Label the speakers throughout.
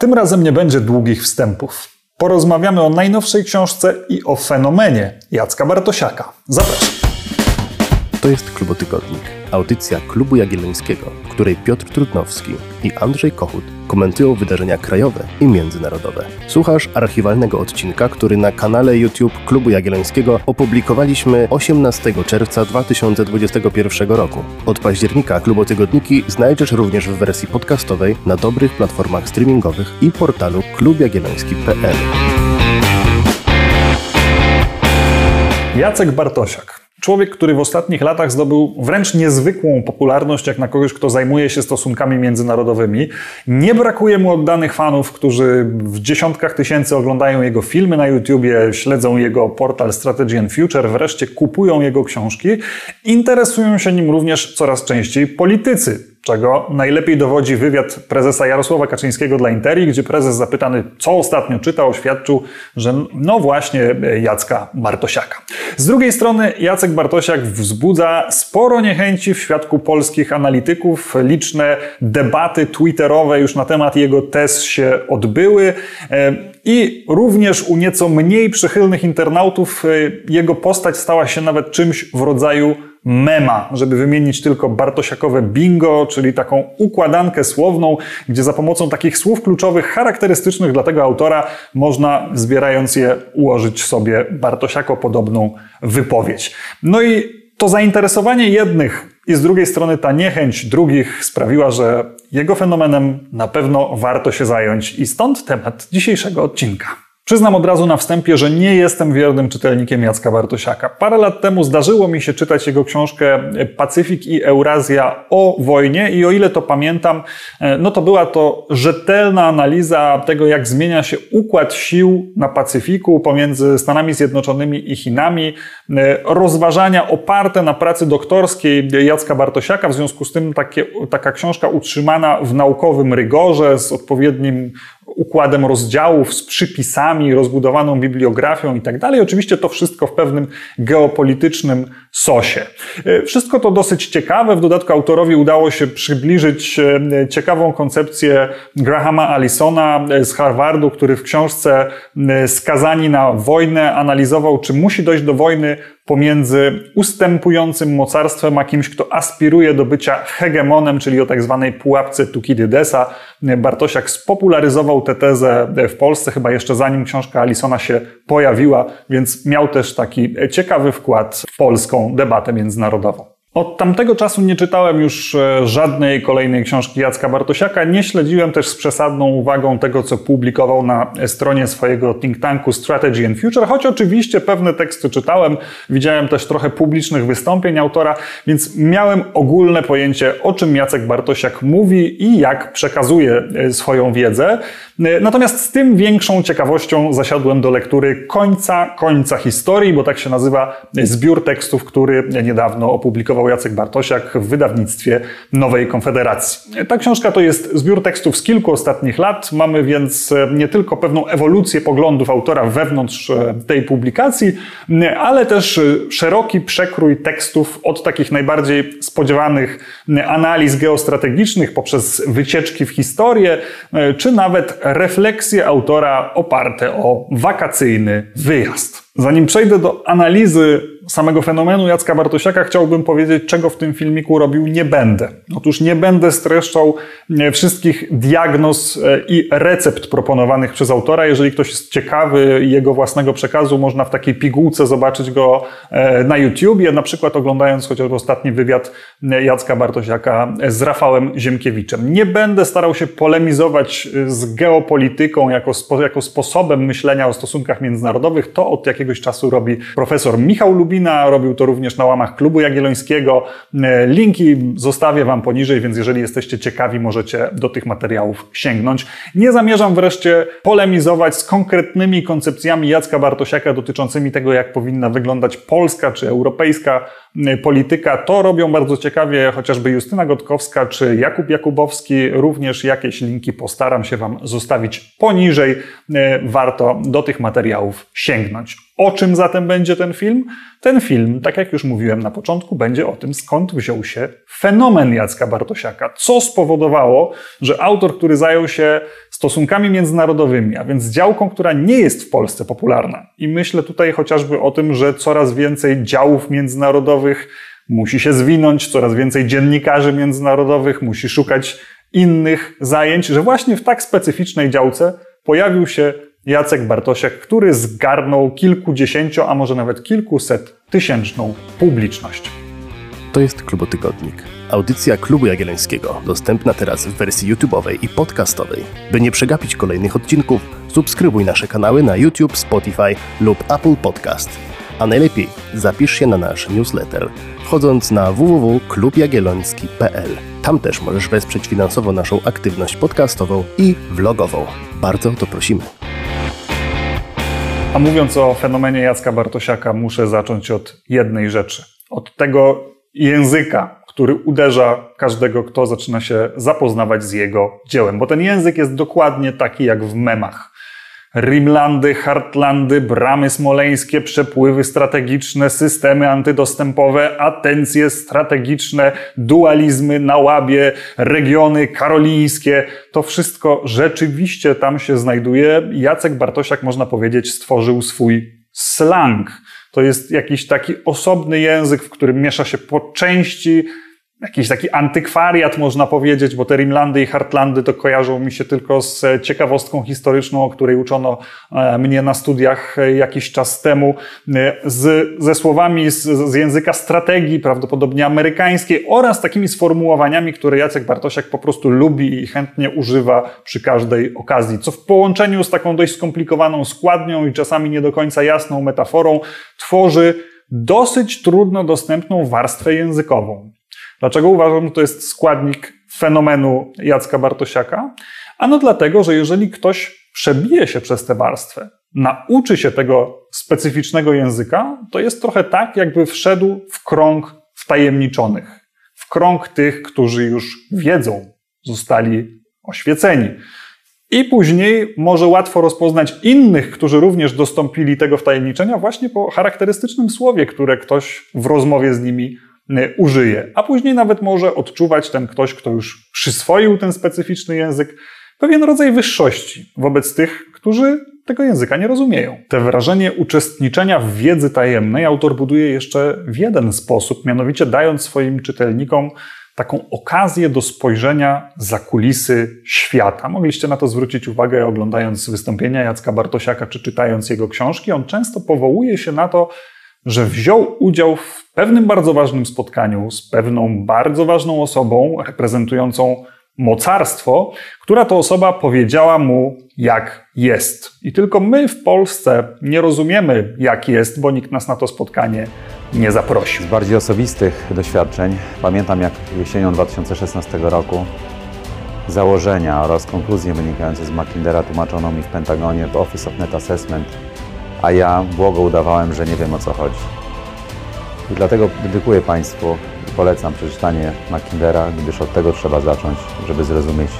Speaker 1: Tym razem nie będzie długich wstępów. Porozmawiamy o najnowszej książce i o fenomenie Jacka Bartosiaka. Zapraszam.
Speaker 2: To jest Klubotygodnik, audycja Klubu Jagiellońskiego, której Piotr Trudnowski i Andrzej Kochut komentują wydarzenia krajowe i międzynarodowe. Słuchasz archiwalnego odcinka, który na kanale YouTube Klubu Jagiellońskiego opublikowaliśmy 18 czerwca 2021 roku. Od października Klubotygodniki znajdziesz również w wersji podcastowej na dobrych platformach streamingowych i portalu klubjagielloński.pl.
Speaker 1: Jacek Bartosiak. Człowiek, który w ostatnich latach zdobył wręcz niezwykłą popularność, jak na kogoś, kto zajmuje się stosunkami międzynarodowymi. Nie brakuje mu oddanych fanów, którzy w dziesiątkach tysięcy oglądają jego filmy na YouTubie, śledzą jego portal Strategy and Future, wreszcie kupują jego książki. Interesują się nim również coraz częściej politycy czego najlepiej dowodzi wywiad prezesa Jarosława Kaczyńskiego dla Interi, gdzie prezes zapytany, co ostatnio czytał, oświadczył, że no właśnie Jacka Bartosiaka. Z drugiej strony Jacek Bartosiak wzbudza sporo niechęci w świadku polskich analityków. Liczne debaty twitterowe już na temat jego tez się odbyły e, i również u nieco mniej przychylnych internautów e, jego postać stała się nawet czymś w rodzaju mema, żeby wymienić tylko Bartosiakowe bingo, czyli taką układankę słowną, gdzie za pomocą takich słów kluczowych, charakterystycznych dla tego autora, można zbierając je ułożyć sobie Bartosiako podobną wypowiedź. No i to zainteresowanie jednych i z drugiej strony ta niechęć drugich sprawiła, że jego fenomenem na pewno warto się zająć i stąd temat dzisiejszego odcinka. Przyznam od razu na wstępie, że nie jestem wiernym czytelnikiem Jacka Bartosiaka. Parę lat temu zdarzyło mi się czytać jego książkę Pacyfik i Eurazja o wojnie i o ile to pamiętam, e, no to była to rzetelna analiza tego, jak zmienia się układ sił na Pacyfiku pomiędzy Stanami Zjednoczonymi i Chinami, e, rozważania oparte na pracy doktorskiej Jacka Bartosiaka, w związku z tym takie, taka książka utrzymana w naukowym rygorze z odpowiednim układem rozdziałów, z przypisami, rozbudowaną bibliografią i tak dalej. Oczywiście to wszystko w pewnym geopolitycznym sosie. E, wszystko to dosyć ciekawe. W dodatku autorowi udało się przybliżyć e, ciekawą koncepcję Grahama Allisona e, z Harvardu, który w książce Skazani na wojnę analizował, czy musi dojść do wojny pomiędzy ustępującym mocarstwem a kimś, kto aspiruje do bycia hegemonem, czyli o tak zwanej pułapce Tukidydesa. Bartosiak spopularyzował tę tezę w Polsce, chyba jeszcze zanim książka Alisona się pojawiła, więc miał też taki ciekawy wkład w polską debatę międzynarodową. Od tamtego czasu nie czytałem już e, żadnej kolejnej książki Jacka Bartosiaka. Nie śledziłem też z przesadną uwagą tego, co publikował na stronie swojego think tanku Strategy and Future, choć oczywiście pewne teksty czytałem. Widziałem też trochę publicznych wystąpień autora, więc miałem ogólne pojęcie, o czym Jacek Bartosiak mówi i jak przekazuje e, swoją wiedzę. E, natomiast z tym większą ciekawością zasiadłem do lektury końca końca historii, bo tak się nazywa zbiór tekstów, który niedawno opublikował Jacek Bartosiak w wydawnictwie Nowej Konfederacji. Ta książka to jest zbiór tekstów z kilku ostatnich lat. Mamy więc e, nie tylko pewną ewolucję poglądów autora wewnątrz e, tej publikacji, ale też e, szeroki przekrój tekstów od takich najbardziej spodziewanych analiz geostrategicznych poprzez wycieczki w historię, czy nawet refleksje autora oparte o wakacyjny wyjazd. Zanim przejdę do analizy samego fenomenu Jacka Bartosiaka, chciałbym powiedzieć, czego w tym filmiku robił nie będę. Otóż nie będę streszczał e, wszystkich diagnoz e, i recept proponowanych przez autora. Jeżeli ktoś jest ciekawy jego własnego przekazu, można w takiej pigułce zobaczyć go e, na YouTubie, na przykład oglądając chociażby ostatni wywiad Jacka Bartosiaka z Rafałem Ziemkiewiczem. Nie będę starał się polemizować z geopolityką jako, spo, jako sposobem myślenia o stosunkach międzynarodowych. To od jakiegoś czasu robi profesor Michał Robił to również na łamach Klubu Jagiellońskiego. E, linki zostawię Wam poniżej, więc jeżeli jesteście ciekawi, możecie do tych materiałów sięgnąć. Nie zamierzam wreszcie polemizować z konkretnymi koncepcjami Jacka Bartosiaka dotyczącymi tego, jak powinna wyglądać polska czy europejska e, polityka. To robią bardzo ciekawie chociażby Justyna Gotkowska czy Jakub Jakubowski. Również jakieś linki postaram się Wam zostawić poniżej. E, warto do tych materiałów sięgnąć. O czym zatem będzie ten film? Ten film, tak jak już mówiłem na początku, będzie o tym, skąd wziął się fenomen Jacka Bartosiaka. Co spowodowało, że autor, który zajął się stosunkami międzynarodowymi, a więc działką, która nie jest w Polsce popularna. I myślę tutaj chociażby o tym, że coraz więcej działów międzynarodowych musi się zwinąć, coraz więcej dziennikarzy międzynarodowych musi szukać innych zajęć, że właśnie w tak specyficznej działce pojawił się Jacek Bartosiak, który zgarnął kilkudziesięcio, a może nawet kilkuset tysięczną publiczność.
Speaker 2: To jest Klubotygodnik. Audycja Klubu Jagiellońskiego, dostępna teraz w wersji YouTube'owej i podcastowej. By nie przegapić kolejnych odcinków, subskrybuj nasze kanały na YouTube, Spotify lub Apple Podcast. A najlepiej zapisz się na nasz newsletter, wchodząc na www.klubjagielloński.pl. Tam też możesz wesprzeć finansowo naszą aktywność podcastową i vlogową. Bardzo o to prosimy.
Speaker 1: A mówiąc o fenomenie Jacka Bartosiaka, muszę zacząć od jednej rzeczy. Od tego języka, który uderza każdego, kto zaczyna się zapoznawać z jego dziełem. Bo ten język jest dokładnie taki jak w memach. Rimlandy, Hartlandy, bramy smoleńskie, przepływy strategiczne, systemy antydostępowe, atencje strategiczne, dualizmy na łabie, regiony karolińskie. To wszystko rzeczywiście tam się znajduje. Jacek Bartosiak, można powiedzieć, stworzył swój slang. To jest jakiś taki osobny język, w którym miesza się po części jakiś taki antykwariat, można powiedzieć, bo te Rimlandy i Hartlandy to kojarzą mi się tylko z ciekawostką historyczną, o której uczono e, mnie na studiach e, jakiś czas temu, e, z, ze słowami z, z języka strategii, prawdopodobnie amerykańskiej, oraz takimi sformułowaniami, które Jacek Bartosiak po prostu lubi i chętnie używa przy każdej okazji, co w połączeniu z taką dość skomplikowaną składnią i czasami nie do końca jasną metaforą tworzy dosyć trudno dostępną warstwę językową. Dlaczego uważam, że to jest składnik fenomenu Jacka Bartosiaka? Ano dlatego, że jeżeli ktoś przebije się przez tę warstwę, nauczy się tego specyficznego języka, to jest trochę tak, jakby wszedł w krąg wtajemniczonych, w krąg tych, którzy już wiedzą, zostali oświeceni. I później może łatwo rozpoznać innych, którzy również dostąpili tego wtajemniczenia właśnie po charakterystycznym słowie, które ktoś w rozmowie z nimi użyje, a później nawet może odczuwać ten ktoś, kto już przyswoił ten specyficzny język, pewien rodzaj wyższości wobec tych, którzy tego języka nie rozumieją. Te wrażenie uczestniczenia w wiedzy tajemnej autor buduje jeszcze w jeden sposób, mianowicie dając swoim czytelnikom taką okazję do spojrzenia za kulisy świata. Mogliście na to zwrócić uwagę oglądając wystąpienia Jacka Bartosiaka czy czytając jego książki. On często powołuje się na to, że wziął udział w pewnym bardzo ważnym spotkaniu z pewną bardzo ważną osobą reprezentującą mocarstwo, która to osoba powiedziała mu, jak jest. I tylko my w Polsce nie rozumiemy, jak jest, bo nikt nas na to spotkanie nie zaprosił.
Speaker 3: Z bardziej osobistych doświadczeń pamiętam, jak jesienią 2016 roku założenia oraz konkluzje wynikające z Mackindera tłumaczono mi w Pentagonie w Office of Net Assessment a ja błogo udawałem, że nie wiem o co chodzi. I dlatego dedykuję Państwu i polecam przeczytanie Mackindera, gdyż od tego trzeba zacząć, żeby zrozumieć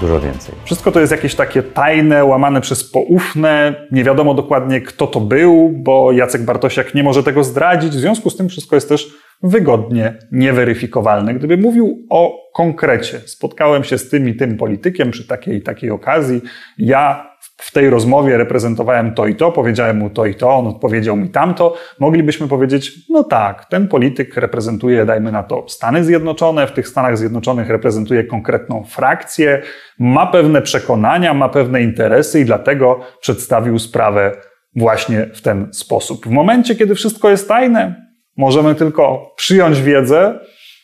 Speaker 3: dużo więcej.
Speaker 1: Wszystko to jest jakieś takie tajne, łamane przez poufne. Nie wiadomo dokładnie, kto to był, bo Jacek Bartosiak nie może tego zdradzić. W związku z tym wszystko jest też wygodnie nieweryfikowalne. Gdyby mówił o konkrecie, spotkałem się z tym i tym politykiem przy takiej i takiej okazji, ja w tej rozmowie reprezentowałem to i to, powiedziałem mu to i to, on odpowiedział mi tamto, moglibyśmy powiedzieć, no tak, ten polityk reprezentuje, dajmy na to, Stany Zjednoczone, w tych Stanach Zjednoczonych reprezentuje konkretną frakcję, ma pewne przekonania, ma pewne interesy i dlatego przedstawił sprawę właśnie w ten sposób. W momencie, kiedy wszystko jest tajne, możemy tylko przyjąć wiedzę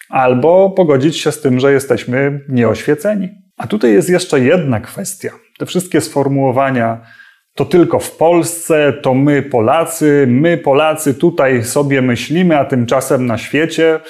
Speaker 1: albo pogodzić się z tym, że jesteśmy nieoświeceni. A tutaj jest jeszcze jedna kwestia. Te wszystkie sformułowania to tylko w Polsce, to my Polacy, my Polacy tutaj sobie myślimy, a tymczasem na świecie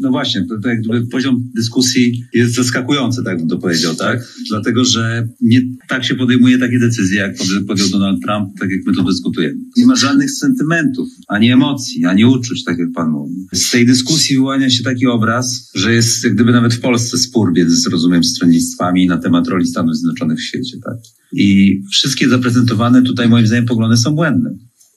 Speaker 4: no właśnie, to, to jakby poziom dyskusji jest zaskakujący, tak bym to powiedział, tak? Dlatego, że nie tak się podejmuje takie decyzje, jak podjął Donald Trump, tak jak my to dyskutujemy. Nie ma żadnych sentymentów, ani emocji, ani uczuć, tak jak pan mówi. Z tej dyskusji wyłania się taki obraz, że jest jak gdyby nawet w Polsce spór między, rozumiem, stronnictwami na temat roli Stanów Zjednoczonych w świecie, tak? I wszystkie zaprezentowane tutaj, moim zdaniem, poglądy są błędne.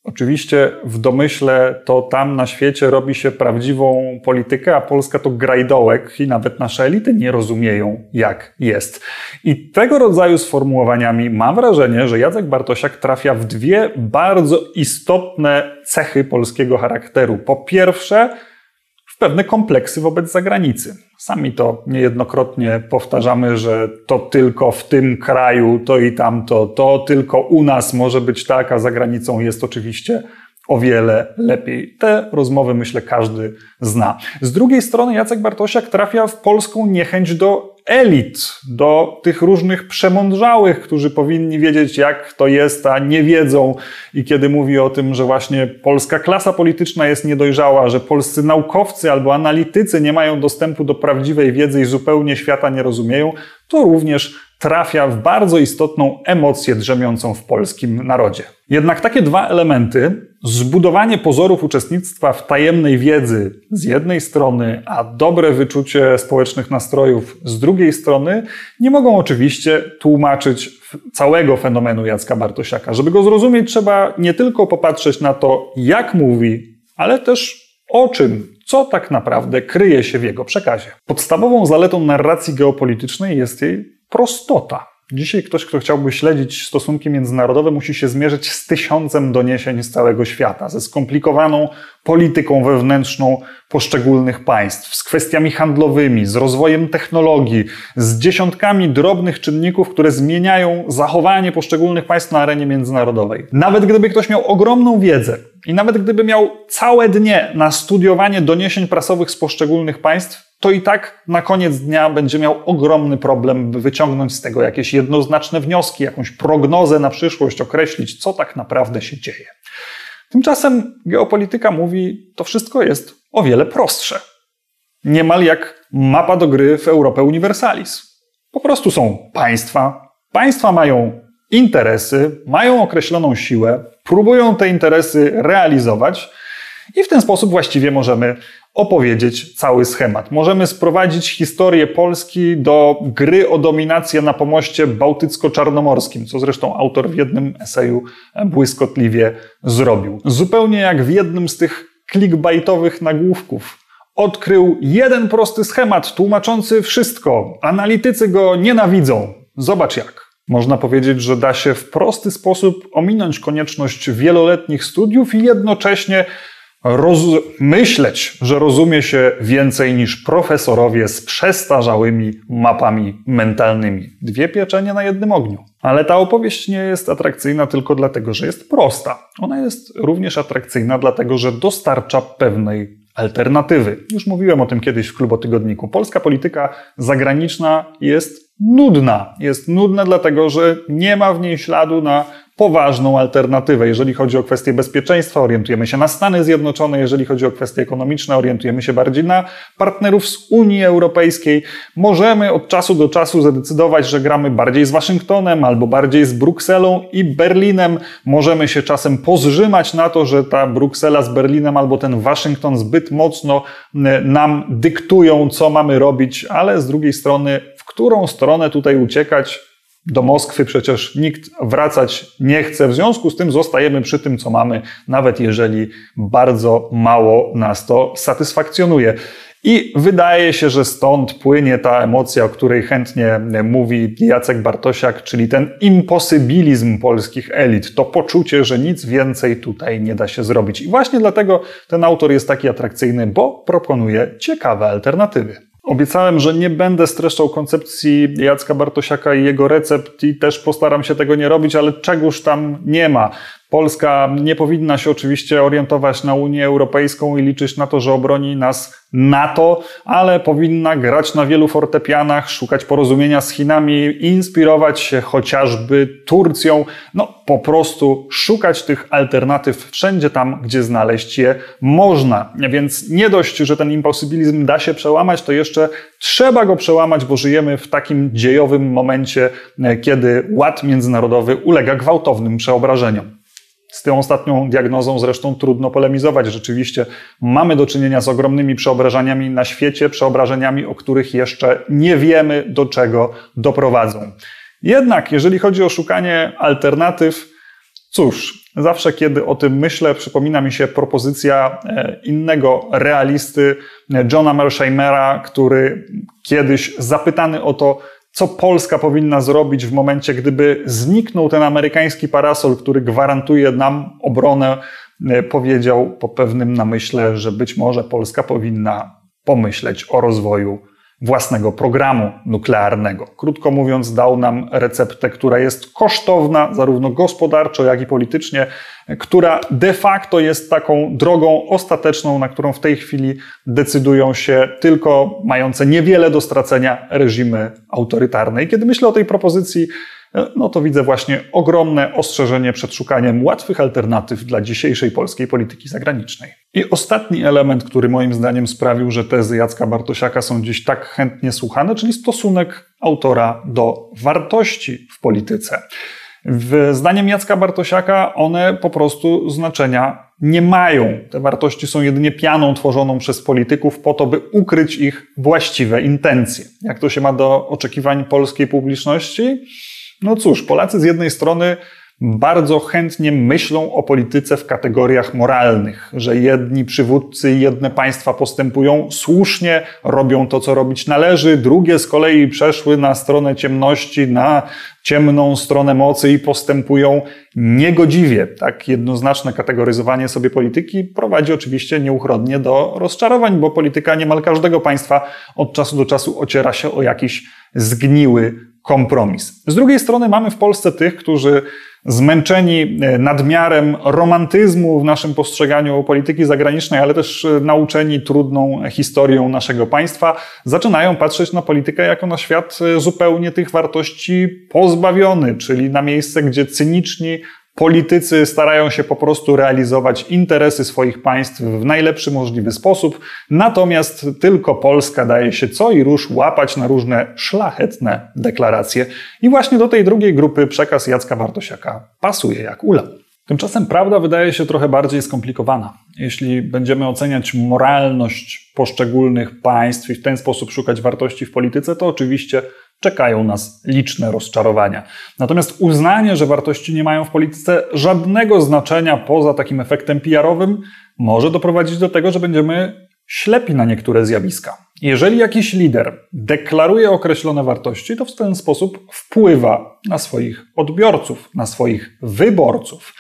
Speaker 1: Oczywiście w domyśle to tam na świecie robi się prawdziwą politykę, a Polska to grajdołek i nawet nasze elity nie rozumieją, jak jest. I tego rodzaju sformułowaniami mam wrażenie, że Jacek Bartosiak trafia w dwie bardzo istotne cechy polskiego charakteru. Po pierwsze, pewne kompleksy wobec zagranicy. Sami to niejednokrotnie powtarzamy, że to tylko w tym kraju, to i tamto, to tylko u nas może być tak, a za granicą jest oczywiście o wiele lepiej. Te rozmowy, myślę, każdy zna. Z drugiej strony Jacek Bartosiak trafia w polską niechęć do elit, do tych różnych przemądrzałych, którzy powinni wiedzieć, jak to jest, a nie wiedzą. I kiedy mówi o tym, że właśnie polska klasa polityczna jest niedojrzała, że polscy naukowcy albo analitycy nie mają dostępu do prawdziwej wiedzy i zupełnie świata nie rozumieją, to również trafia w bardzo istotną emocję drzemiącą w polskim narodzie. Jednak takie dwa elementy, zbudowanie pozorów uczestnictwa w tajemnej wiedzy z jednej strony, a dobre wyczucie społecznych nastrojów z drugiej strony, nie mogą oczywiście tłumaczyć całego fenomenu Jacka Bartosiaka. Żeby go zrozumieć, trzeba nie tylko popatrzeć na to, jak mówi, ale też o czym, co tak naprawdę kryje się w jego przekazie. Podstawową zaletą narracji geopolitycznej jest jej prostota. Dzisiaj ktoś, kto chciałby śledzić stosunki międzynarodowe, musi się zmierzyć z tysiącem doniesień z całego świata, ze skomplikowaną polityką wewnętrzną poszczególnych państw, z kwestiami handlowymi, z rozwojem technologii, z dziesiątkami drobnych czynników, które zmieniają zachowanie poszczególnych państw na arenie międzynarodowej. Nawet gdyby ktoś miał ogromną wiedzę i nawet gdyby miał całe dnie na studiowanie doniesień prasowych z poszczególnych państw, to i tak na koniec dnia będzie miał ogromny problem, by wyciągnąć z tego jakieś jednoznaczne wnioski, jakąś prognozę na przyszłość, określić, co tak naprawdę się dzieje. Tymczasem geopolityka mówi, to wszystko jest o wiele prostsze. Niemal jak mapa do gry w Europę Universalis. Po prostu są państwa, państwa mają interesy, mają określoną siłę, próbują te interesy realizować i w ten sposób właściwie możemy opowiedzieć cały schemat. Możemy sprowadzić historię Polski do gry o dominację na pomoście bałtycko-czarnomorskim, co zresztą autor w jednym eseju błyskotliwie zrobił. Zupełnie jak w jednym z tych clickbaitowych nagłówków. Odkrył jeden prosty schemat tłumaczący wszystko. Analitycy go nienawidzą. Zobacz jak. Można powiedzieć, że da się w prosty sposób ominąć konieczność wieloletnich studiów i jednocześnie roz- myśleć, że rozumie się więcej niż profesorowie z przestarzałymi mapami mentalnymi. Dwie pieczenie na jednym ogniu. Ale ta opowieść nie jest atrakcyjna tylko dlatego, że jest prosta. Ona jest również atrakcyjna dlatego, że dostarcza pewnej alternatywy. Już mówiłem o tym kiedyś w klubotygodniku. Polska polityka zagraniczna jest nudna. Jest nudna dlatego, że nie ma w niej śladu na poważną alternatywę. Jeżeli chodzi o kwestie bezpieczeństwa, orientujemy się na Stany Zjednoczone, jeżeli chodzi o kwestie ekonomiczne, orientujemy się bardziej na partnerów z Unii Europejskiej. Możemy od czasu do czasu zadecydować, że gramy bardziej z Waszyngtonem albo bardziej z Brukselą i Berlinem. Możemy się czasem pozrzymać na to, że ta Bruksela z Berlinem albo ten Waszyngton zbyt mocno e, nam dyktują, co mamy robić, ale z drugiej strony, w którą stronę tutaj uciekać, do Moskwy przecież nikt wracać nie chce. W związku z tym zostajemy przy tym, co mamy, nawet jeżeli bardzo mało nas to satysfakcjonuje. I wydaje się, że stąd płynie ta emocja, o której chętnie mówi Jacek Bartosiak, czyli ten imposybilizm polskich elit, to poczucie, że nic więcej tutaj nie da się zrobić. I właśnie dlatego ten autor jest taki atrakcyjny, bo proponuje ciekawe alternatywy. Obiecałem, że nie będę streszczał koncepcji Jacka Bartosiaka i jego recept i też postaram się tego nie robić, ale czegoż tam nie ma. Polska nie powinna się oczywiście orientować na Unię Europejską i liczyć na to, że obroni nas NATO, ale powinna grać na wielu fortepianach, szukać porozumienia z Chinami, inspirować się chociażby Turcją, no po prostu szukać tych alternatyw wszędzie tam, gdzie znaleźć je można. Więc nie dość, że ten imposybilizm da się przełamać, to jeszcze trzeba go przełamać, bo żyjemy w takim dziejowym momencie, kiedy ład międzynarodowy ulega gwałtownym przeobrażeniom. Z tą ostatnią diagnozą zresztą trudno polemizować. Rzeczywiście mamy do czynienia z ogromnymi przeobrażeniami na świecie, przeobrażeniami, o których jeszcze nie wiemy, do czego doprowadzą. Jednak, jeżeli chodzi o szukanie alternatyw, cóż, Zawsze, kiedy o tym myślę, przypomina mi się propozycja e, innego realisty, e, Johna Mersheimera, który kiedyś zapytany o to, co Polska powinna zrobić w momencie, gdyby zniknął ten amerykański parasol, który gwarantuje nam obronę, e, powiedział po pewnym namyśle, że być może Polska powinna pomyśleć o rozwoju własnego programu nuklearnego. Krótko mówiąc, dał nam receptę, która jest kosztowna zarówno gospodarczo, jak i politycznie, która de facto jest taką drogą ostateczną, na którą w tej chwili decydują się tylko mające niewiele do stracenia reżimy autorytarne. I kiedy myślę o tej propozycji, no to widzę właśnie ogromne ostrzeżenie przed szukaniem łatwych alternatyw dla dzisiejszej polskiej polityki zagranicznej. I ostatni element, który moim zdaniem sprawił, że tezy Jacka Bartosiaka są dziś tak chętnie słuchane, czyli stosunek autora do wartości w polityce. W zdaniem Jacka Bartosiaka one po prostu znaczenia nie mają. Te wartości są jedynie pianą tworzoną przez polityków po to, by ukryć ich właściwe intencje. Jak to się ma do oczekiwań polskiej publiczności? No cóż, Polacy z jednej strony bardzo chętnie myślą o polityce w kategoriach moralnych, że jedni przywódcy jedne państwa postępują słusznie, robią to, co robić należy, drugie z kolei przeszły na stronę ciemności, na ciemną stronę mocy i postępują niegodziwie. Tak jednoznaczne kategoryzowanie sobie polityki prowadzi oczywiście nieuchronnie do rozczarowań, bo polityka niemal każdego państwa od czasu do czasu ociera się o jakiś zgniły kompromis. Z drugiej strony mamy w Polsce tych, którzy zmęczeni e, nadmiarem romantyzmu w naszym postrzeganiu polityki zagranicznej, ale też e, nauczeni trudną historią naszego państwa, zaczynają patrzeć na politykę jako na świat e, zupełnie tych wartości pozbawiony, czyli na miejsce, gdzie cyniczni Politycy starają się po prostu realizować interesy swoich państw w najlepszy możliwy sposób, natomiast tylko Polska daje się co i rusz łapać na różne szlachetne deklaracje. I właśnie do tej drugiej grupy przekaz Jacka Bartosiaka pasuje jak ula. Tymczasem prawda wydaje się trochę bardziej skomplikowana. Jeśli będziemy oceniać moralność poszczególnych państw i w ten sposób szukać wartości w polityce, to oczywiście czekają nas liczne rozczarowania. Natomiast uznanie, że wartości nie mają w polityce żadnego znaczenia poza takim efektem PR-owym, może doprowadzić do tego, że będziemy ślepi na niektóre zjawiska. Jeżeli jakiś lider deklaruje określone wartości, to w ten sposób wpływa na swoich odbiorców, na swoich wyborców.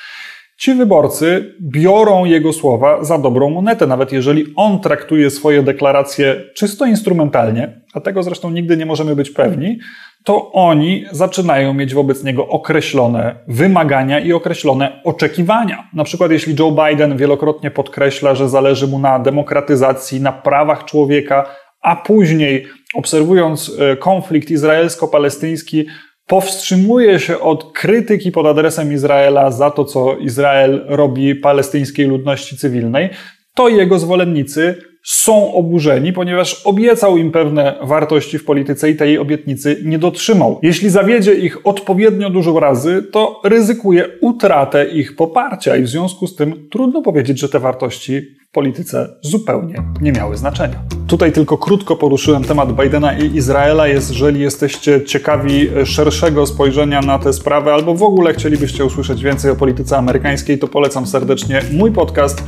Speaker 1: Ci wyborcy biorą jego słowa za dobrą monetę, nawet jeżeli on traktuje swoje deklaracje czysto instrumentalnie, a tego zresztą nigdy nie możemy być pewni, to oni zaczynają mieć wobec niego określone wymagania i określone oczekiwania. Na przykład, jeśli Joe Biden wielokrotnie podkreśla, że zależy mu na demokratyzacji, na prawach człowieka, a później, obserwując e, konflikt izraelsko-palestyński, powstrzymuje się od krytyki pod adresem Izraela za to, co Izrael robi palestyńskiej ludności cywilnej, to jego zwolennicy są oburzeni, ponieważ obiecał im pewne wartości w polityce i tej obietnicy nie dotrzymał. Jeśli zawiedzie ich odpowiednio dużo razy, to ryzykuje utratę ich poparcia i w związku z tym trudno powiedzieć, że te wartości w polityce zupełnie nie miały znaczenia. Tutaj tylko krótko poruszyłem temat Bidena i Izraela. Jeżeli jesteście ciekawi szerszego spojrzenia na tę sprawę albo w ogóle chcielibyście usłyszeć więcej o polityce amerykańskiej, to polecam serdecznie mój podcast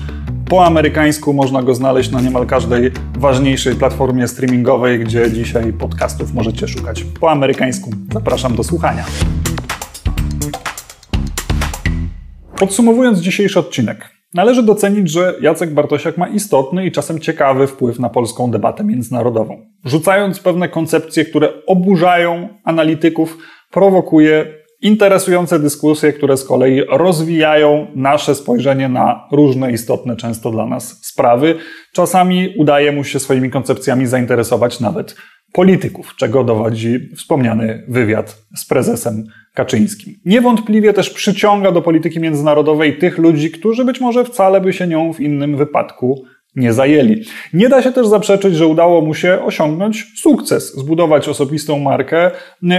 Speaker 1: po amerykańsku można go znaleźć na niemal każdej ważniejszej platformie streamingowej, gdzie dzisiaj podcastów możecie szukać po amerykańsku. Zapraszam do słuchania. Podsumowując dzisiejszy odcinek, należy docenić, że Jacek Bartosiak ma istotny i czasem ciekawy wpływ na polską debatę międzynarodową. Rzucając pewne koncepcje, które oburzają analityków, prowokuje interesujące dyskusje, które z kolei rozwijają nasze spojrzenie na różne istotne często dla nas sprawy. Czasami udaje mu się swoimi koncepcjami zainteresować nawet polityków, czego dowodzi wspomniany wywiad z prezesem Kaczyńskim. Niewątpliwie też przyciąga do polityki międzynarodowej tych ludzi, którzy być może wcale by się nią w innym wypadku nie zajęli. Nie da się też zaprzeczyć, że udało mu się osiągnąć sukces, zbudować osobistą markę,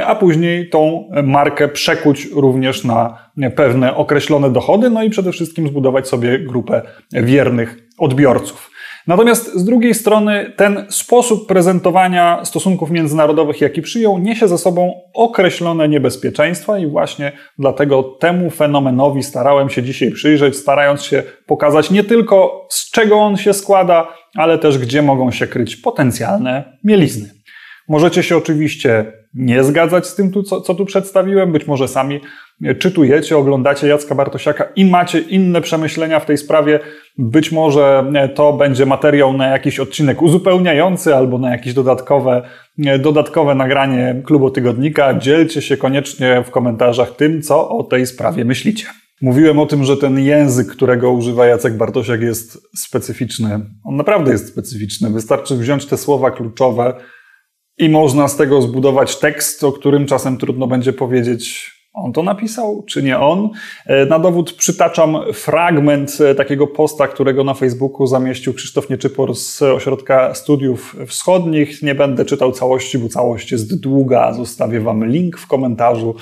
Speaker 1: a później tą markę przekuć również na pewne określone dochody, no i przede wszystkim zbudować sobie grupę wiernych odbiorców. Natomiast z drugiej strony ten sposób prezentowania stosunków międzynarodowych, jaki przyjął, niesie ze sobą określone niebezpieczeństwa i właśnie dlatego temu fenomenowi starałem się dzisiaj przyjrzeć, starając się pokazać nie tylko z czego on się składa, ale też gdzie mogą się kryć potencjalne mielizny. Możecie się oczywiście nie zgadzać z tym, co, tu przedstawiłem. Być może sami czytujecie, oglądacie Jacka Bartosiaka i macie inne przemyślenia w tej sprawie. Być może to będzie materiał na jakiś odcinek uzupełniający albo na jakieś dodatkowe, dodatkowe nagranie klubu tygodnika. Dzielcie się koniecznie w komentarzach tym, co o tej sprawie myślicie. Mówiłem o tym, że ten język, którego używa Jacek Bartosiak jest specyficzny. On naprawdę jest specyficzny. Wystarczy wziąć te słowa kluczowe, i można z tego zbudować tekst, o którym czasem trudno będzie powiedzieć, on to napisał, czy nie on. E, na dowód przytaczam fragment e, takiego posta, którego na Facebooku zamieścił Krzysztof Nieczypor z Ośrodka Studiów Wschodnich. Nie będę czytał całości, bo całość jest długa. Zostawię Wam link w komentarzu.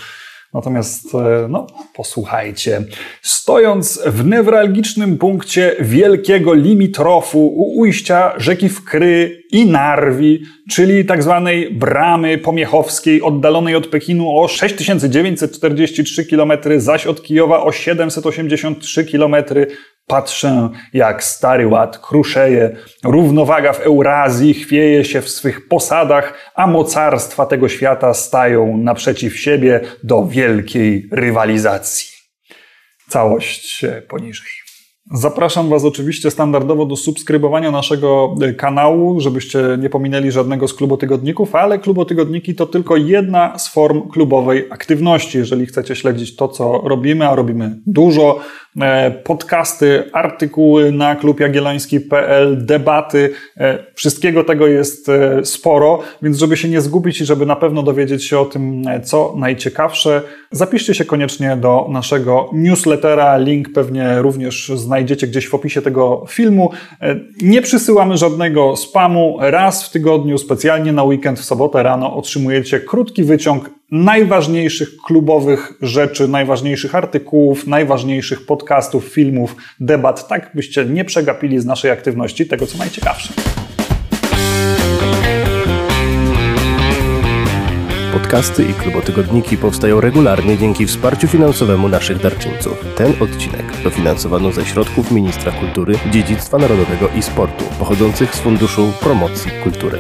Speaker 1: Natomiast, e, no, posłuchajcie. Stojąc w newralgicznym punkcie wielkiego limitrofu u ujścia rzeki Wkry i Narwi, czyli tak zwanej bramy pomiechowskiej, oddalonej od Pekinu o 6943 km, zaś od Kijowa o 783 km, Patrzę, jak stary ład kruszeje, równowaga w Eurazji chwieje się w swych posadach, a mocarstwa tego świata stają naprzeciw siebie do wielkiej rywalizacji. Całość poniżej. Zapraszam Was oczywiście standardowo do subskrybowania naszego e, kanału, żebyście nie pominęli żadnego z klubotygodników, ale klubotygodniki to tylko jedna z form klubowej aktywności. Jeżeli chcecie śledzić to, co robimy, a robimy dużo, podcasty, artykuły na klubjagielloński.pl, debaty, e, wszystkiego tego jest sporo, więc żeby się nie zgubić i żeby na pewno dowiedzieć się o tym, co najciekawsze, zapiszcie się koniecznie do naszego newslettera. Link pewnie również znajdziecie gdzieś w opisie tego filmu. E, nie przysyłamy żadnego spamu. Raz w tygodniu, specjalnie na weekend, w sobotę rano otrzymujecie krótki wyciąg najważniejszych klubowych rzeczy, najważniejszych artykułów, najważniejszych podcastów, filmów, debat, tak byście nie przegapili z naszej aktywności tego, co najciekawsze.
Speaker 2: Podcasty i klubotygodniki powstają regularnie dzięki wsparciu finansowemu naszych darczyńców. Ten odcinek dofinansowano ze środków Ministra Kultury, Dziedzictwa Narodowego i Sportu, pochodzących z Funduszu Promocji Kultury.